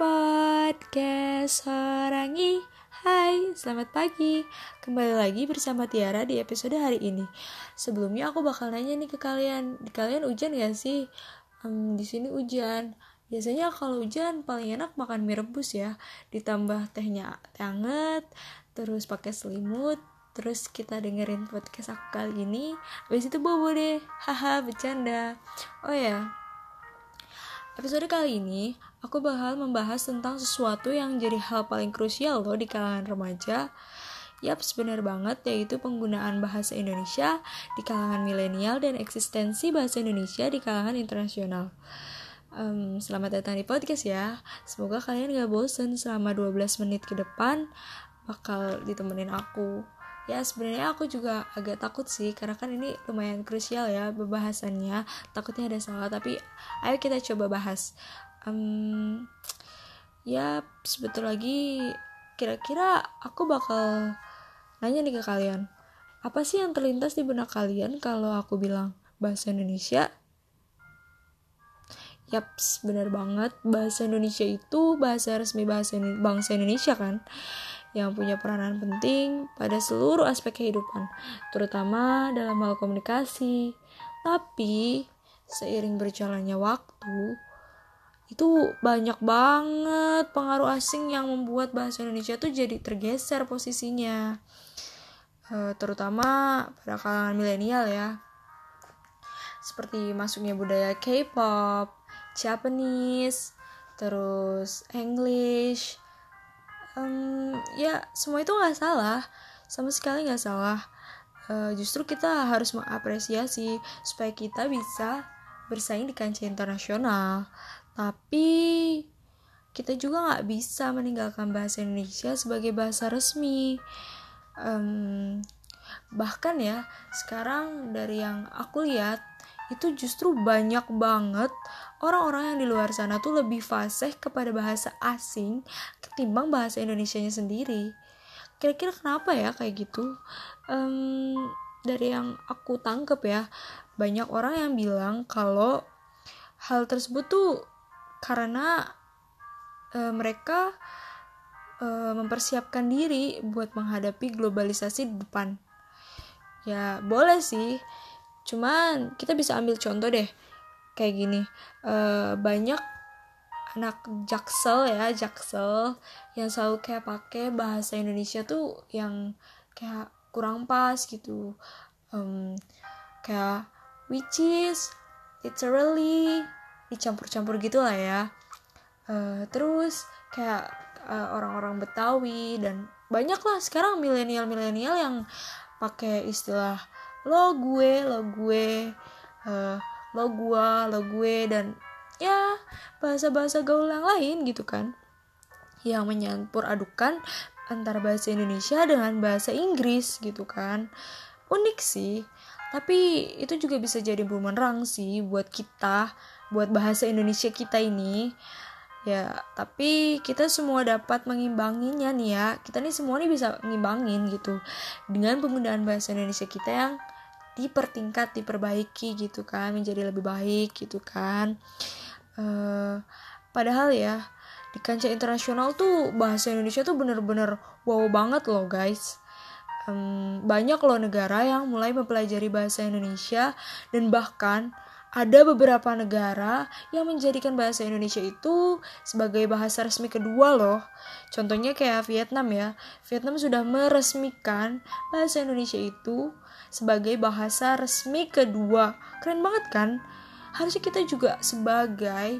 podcast Sorangi. Hai, selamat pagi. Kembali lagi bersama Tiara di episode hari ini. Sebelumnya aku bakal nanya nih ke kalian kalian hujan gak sih? Um, di sini hujan. Biasanya kalau hujan paling enak makan mie rebus ya. Ditambah tehnya teh hangat Terus pakai selimut Terus kita dengerin podcast aku kali ini. Habis itu bobo deh. Haha, bercanda. Oh ya, Episode kali ini, aku bakal membahas tentang sesuatu yang jadi hal paling krusial loh di kalangan remaja. Yap, benar banget, yaitu penggunaan bahasa Indonesia di kalangan milenial dan eksistensi bahasa Indonesia di kalangan internasional. Um, selamat datang di podcast ya. Semoga kalian gak bosen selama 12 menit ke depan bakal ditemenin aku ya sebenarnya aku juga agak takut sih karena kan ini lumayan krusial ya pembahasannya takutnya ada salah tapi ayo kita coba bahas. Um, ya sebetul lagi kira-kira aku bakal nanya nih ke kalian apa sih yang terlintas di benak kalian kalau aku bilang bahasa Indonesia? Yaps, benar banget. Bahasa Indonesia itu bahasa resmi bahasa bangsa Indonesia kan yang punya peranan penting pada seluruh aspek kehidupan, terutama dalam hal komunikasi. Tapi, seiring berjalannya waktu, itu banyak banget pengaruh asing yang membuat bahasa Indonesia tuh jadi tergeser posisinya. E, terutama pada kalangan milenial ya. Seperti masuknya budaya K-pop, Japanese, terus English, um, ya semua itu nggak salah. Sama sekali nggak salah. Uh, justru kita harus mengapresiasi supaya kita bisa bersaing di kancah internasional. Tapi kita juga nggak bisa meninggalkan bahasa Indonesia sebagai bahasa resmi. Um, bahkan ya sekarang dari yang aku lihat itu justru banyak banget orang-orang yang di luar sana tuh lebih fasih kepada bahasa asing ketimbang bahasa Indonesia-nya sendiri. Kira-kira kenapa ya kayak gitu? Um, dari yang aku tangkep ya, banyak orang yang bilang kalau hal tersebut tuh karena uh, mereka uh, mempersiapkan diri buat menghadapi globalisasi di depan. Ya boleh sih, cuman kita bisa ambil contoh deh. Kayak gini uh, banyak anak jaksel ya jaksel yang selalu kayak pakai bahasa Indonesia tuh yang kayak kurang pas gitu. Um, kayak which is literally dicampur-campur gitu lah ya. Uh, terus kayak uh, orang-orang Betawi dan banyak lah sekarang milenial-milenial yang pakai istilah lo gue lo gue uh, lo gua lo gue dan ya bahasa-bahasa gaul yang lain gitu kan yang menyampur adukan antara bahasa Indonesia dengan bahasa Inggris gitu kan. Unik sih tapi itu juga bisa jadi bumerang sih buat kita buat bahasa Indonesia kita ini. Ya tapi kita semua dapat mengimbanginya nih ya. Kita nih semua nih bisa ngimbangin gitu dengan penggunaan bahasa Indonesia kita yang dipertingkat diperbaiki gitu kan menjadi lebih baik gitu kan. Uh, padahal ya di kancah internasional tuh bahasa Indonesia tuh bener-bener wow banget loh guys. Um, banyak loh negara yang mulai mempelajari bahasa Indonesia dan bahkan ada beberapa negara yang menjadikan bahasa Indonesia itu sebagai bahasa resmi kedua loh. Contohnya kayak Vietnam ya. Vietnam sudah meresmikan bahasa Indonesia itu sebagai bahasa resmi kedua. Keren banget kan? Harusnya kita juga sebagai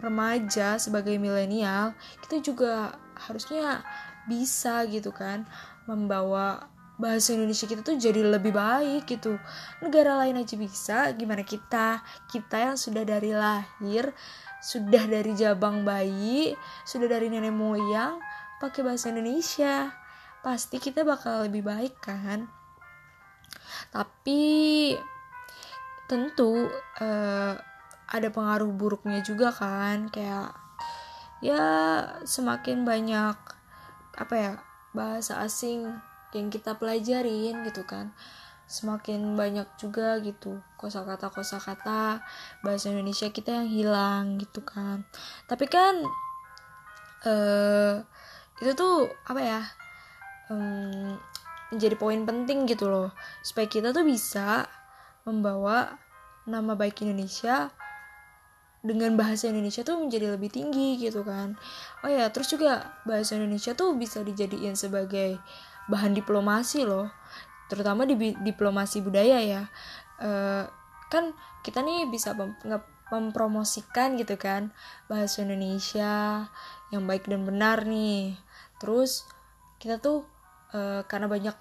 remaja, sebagai milenial, kita juga harusnya bisa gitu kan membawa bahasa Indonesia kita tuh jadi lebih baik gitu. Negara lain aja bisa, gimana kita? Kita yang sudah dari lahir, sudah dari jabang bayi, sudah dari nenek moyang pakai bahasa Indonesia. Pasti kita bakal lebih baik kan? tapi tentu uh, ada pengaruh buruknya juga kan kayak ya semakin banyak apa ya bahasa asing yang kita pelajarin gitu kan. Semakin banyak juga gitu kosakata kosakata bahasa Indonesia kita yang hilang gitu kan. Tapi kan uh, itu tuh apa ya um, menjadi poin penting gitu loh. Supaya kita tuh bisa membawa nama baik Indonesia dengan bahasa Indonesia tuh menjadi lebih tinggi gitu kan. Oh ya terus juga bahasa Indonesia tuh bisa dijadiin sebagai bahan diplomasi loh. Terutama di diplomasi budaya ya. E, kan kita nih bisa mem mempromosikan gitu kan bahasa Indonesia yang baik dan benar nih. Terus kita tuh e, karena banyak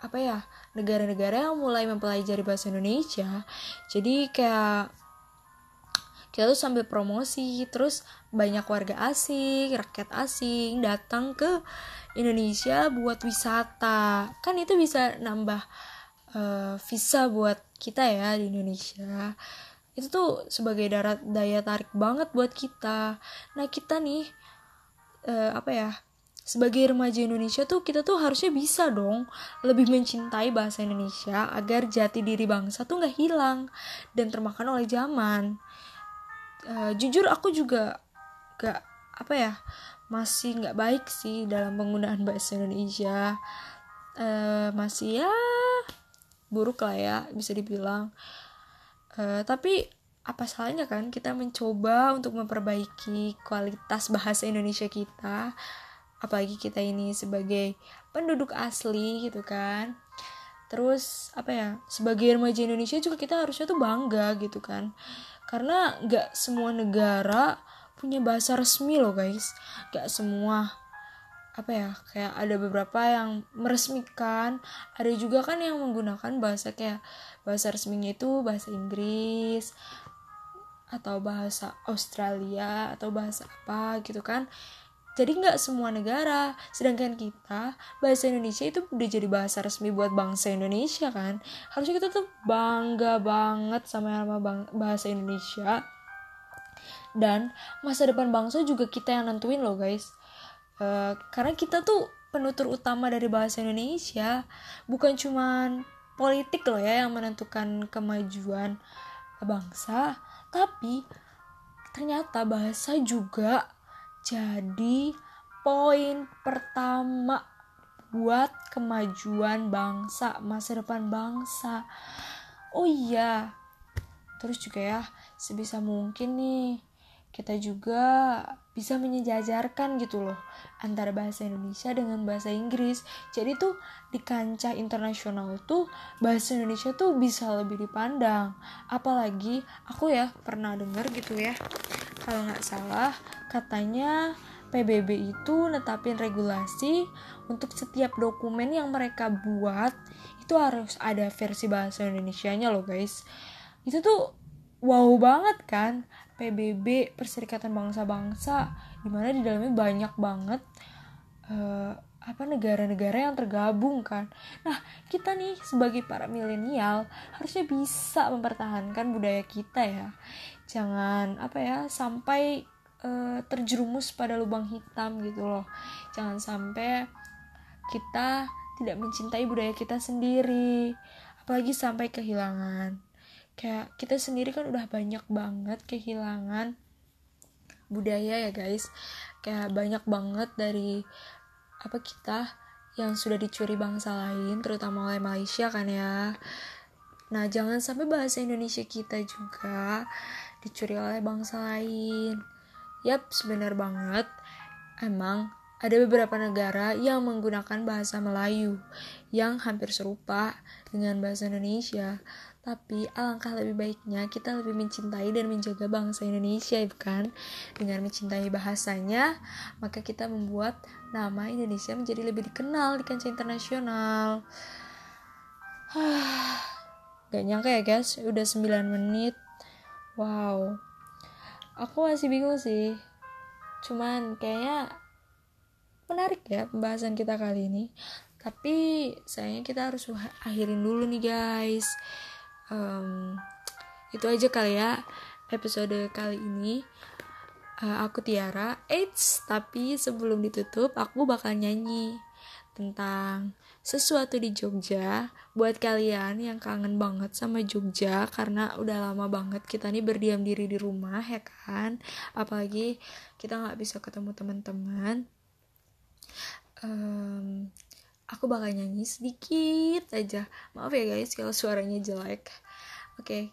apa ya negara-negara yang mulai mempelajari bahasa Indonesia jadi kayak kita tuh sambil promosi terus banyak warga asing rakyat asing datang ke Indonesia buat wisata. Kan itu bisa nambah uh, visa buat kita ya di Indonesia. Itu tuh sebagai darat daya tarik banget buat kita. Nah kita nih uh, apa ya sebagai remaja Indonesia tuh kita tuh harusnya bisa dong lebih mencintai bahasa Indonesia agar jati diri bangsa tuh nggak hilang dan termakan oleh zaman uh, jujur aku juga gak apa ya masih nggak baik sih dalam penggunaan bahasa Indonesia. Uh, masih ya buruk lah ya bisa dibilang. Uh, tapi apa salahnya kan kita mencoba untuk memperbaiki kualitas bahasa Indonesia kita apalagi kita ini sebagai penduduk asli gitu kan. Terus apa ya sebagai remaja Indonesia juga kita harusnya tuh bangga gitu kan karena nggak semua negara punya bahasa resmi loh guys. Nggak semua apa ya kayak ada beberapa yang meresmikan. Ada juga kan yang menggunakan bahasa kayak bahasa resminya itu bahasa Inggris atau bahasa Australia atau bahasa apa gitu kan jadi nggak semua negara. Sedangkan kita bahasa Indonesia itu udah jadi bahasa resmi buat bangsa Indonesia kan? Harusnya kita tuh bangga banget sama nama bahasa Indonesia. Dan masa depan bangsa juga kita yang nentuin loh guys. Uh, karena kita tuh penutur utama dari bahasa Indonesia. Bukan cuman politik loh ya yang menentukan kemajuan bangsa tapi ternyata bahasa juga jadi poin pertama buat kemajuan bangsa, masa depan bangsa. Oh iya, terus juga ya, sebisa mungkin nih kita juga bisa menyejajarkan gitu loh antara bahasa Indonesia dengan bahasa Inggris. Jadi tuh di kancah internasional tuh bahasa Indonesia tuh bisa lebih dipandang. Apalagi aku ya pernah dengar gitu ya kalau nggak salah katanya PBB itu netapin regulasi untuk setiap dokumen yang mereka buat itu harus ada versi bahasa Indonesia-nya loh guys itu tuh wow banget kan PBB Perserikatan Bangsa-Bangsa di mana di dalamnya banyak banget uh, apa negara-negara yang tergabung kan. Nah, kita nih sebagai para milenial harusnya bisa mempertahankan budaya kita ya jangan apa ya sampai uh, terjerumus pada lubang hitam gitu loh jangan sampai kita tidak mencintai budaya kita sendiri apalagi sampai kehilangan kayak kita sendiri kan udah banyak banget kehilangan budaya ya guys kayak banyak banget dari apa kita yang sudah dicuri bangsa lain terutama oleh Malaysia kan ya nah jangan sampai bahasa Indonesia kita juga dicuri oleh bangsa lain. Yap, sebenar banget. Emang ada beberapa negara yang menggunakan bahasa Melayu yang hampir serupa dengan bahasa Indonesia. Tapi alangkah lebih baiknya kita lebih mencintai dan menjaga bangsa Indonesia, bukan? Dengan mencintai bahasanya, maka kita membuat nama Indonesia menjadi lebih dikenal di kancah internasional. Gak nyangka ya guys, udah 9 menit. Wow, aku masih bingung sih. Cuman kayaknya menarik ya pembahasan kita kali ini. Tapi sayangnya kita harus akhirin dulu nih guys. Um, itu aja kali ya episode kali ini. Uh, aku Tiara, Eits, tapi sebelum ditutup aku bakal nyanyi. tentang sesuatu di Jogja buat kalian yang kangen banget sama Jogja karena udah lama banget kita nih berdiam diri di rumah ya kan apalagi kita nggak bisa ketemu teman-teman um, aku bakal nyanyi sedikit aja. Maaf ya guys kalau suaranya jelek. Oke. Okay.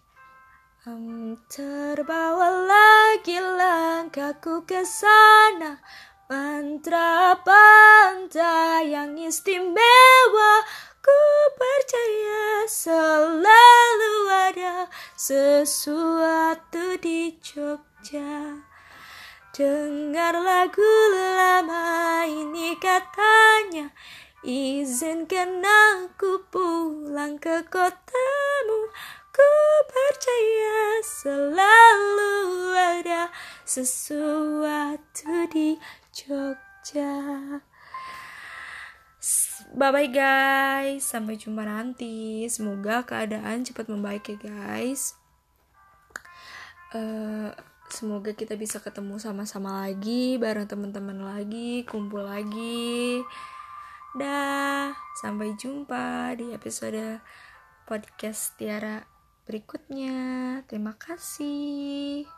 um, terbawa lagi langkahku ke sana. Mantra pantai yang istimewa. Ku percaya selalu ada sesuatu di Jogja. Dengar lagu katanya Izinkan aku pulang ke kotamu Ku percaya selalu ada sesuatu di Jogja. Bye bye guys, sampai jumpa nanti. Semoga keadaan cepat membaik ya guys. Uh, semoga kita bisa ketemu sama-sama lagi, bareng teman-teman lagi, kumpul lagi. Dah, sampai jumpa di episode podcast Tiara berikutnya. Terima kasih.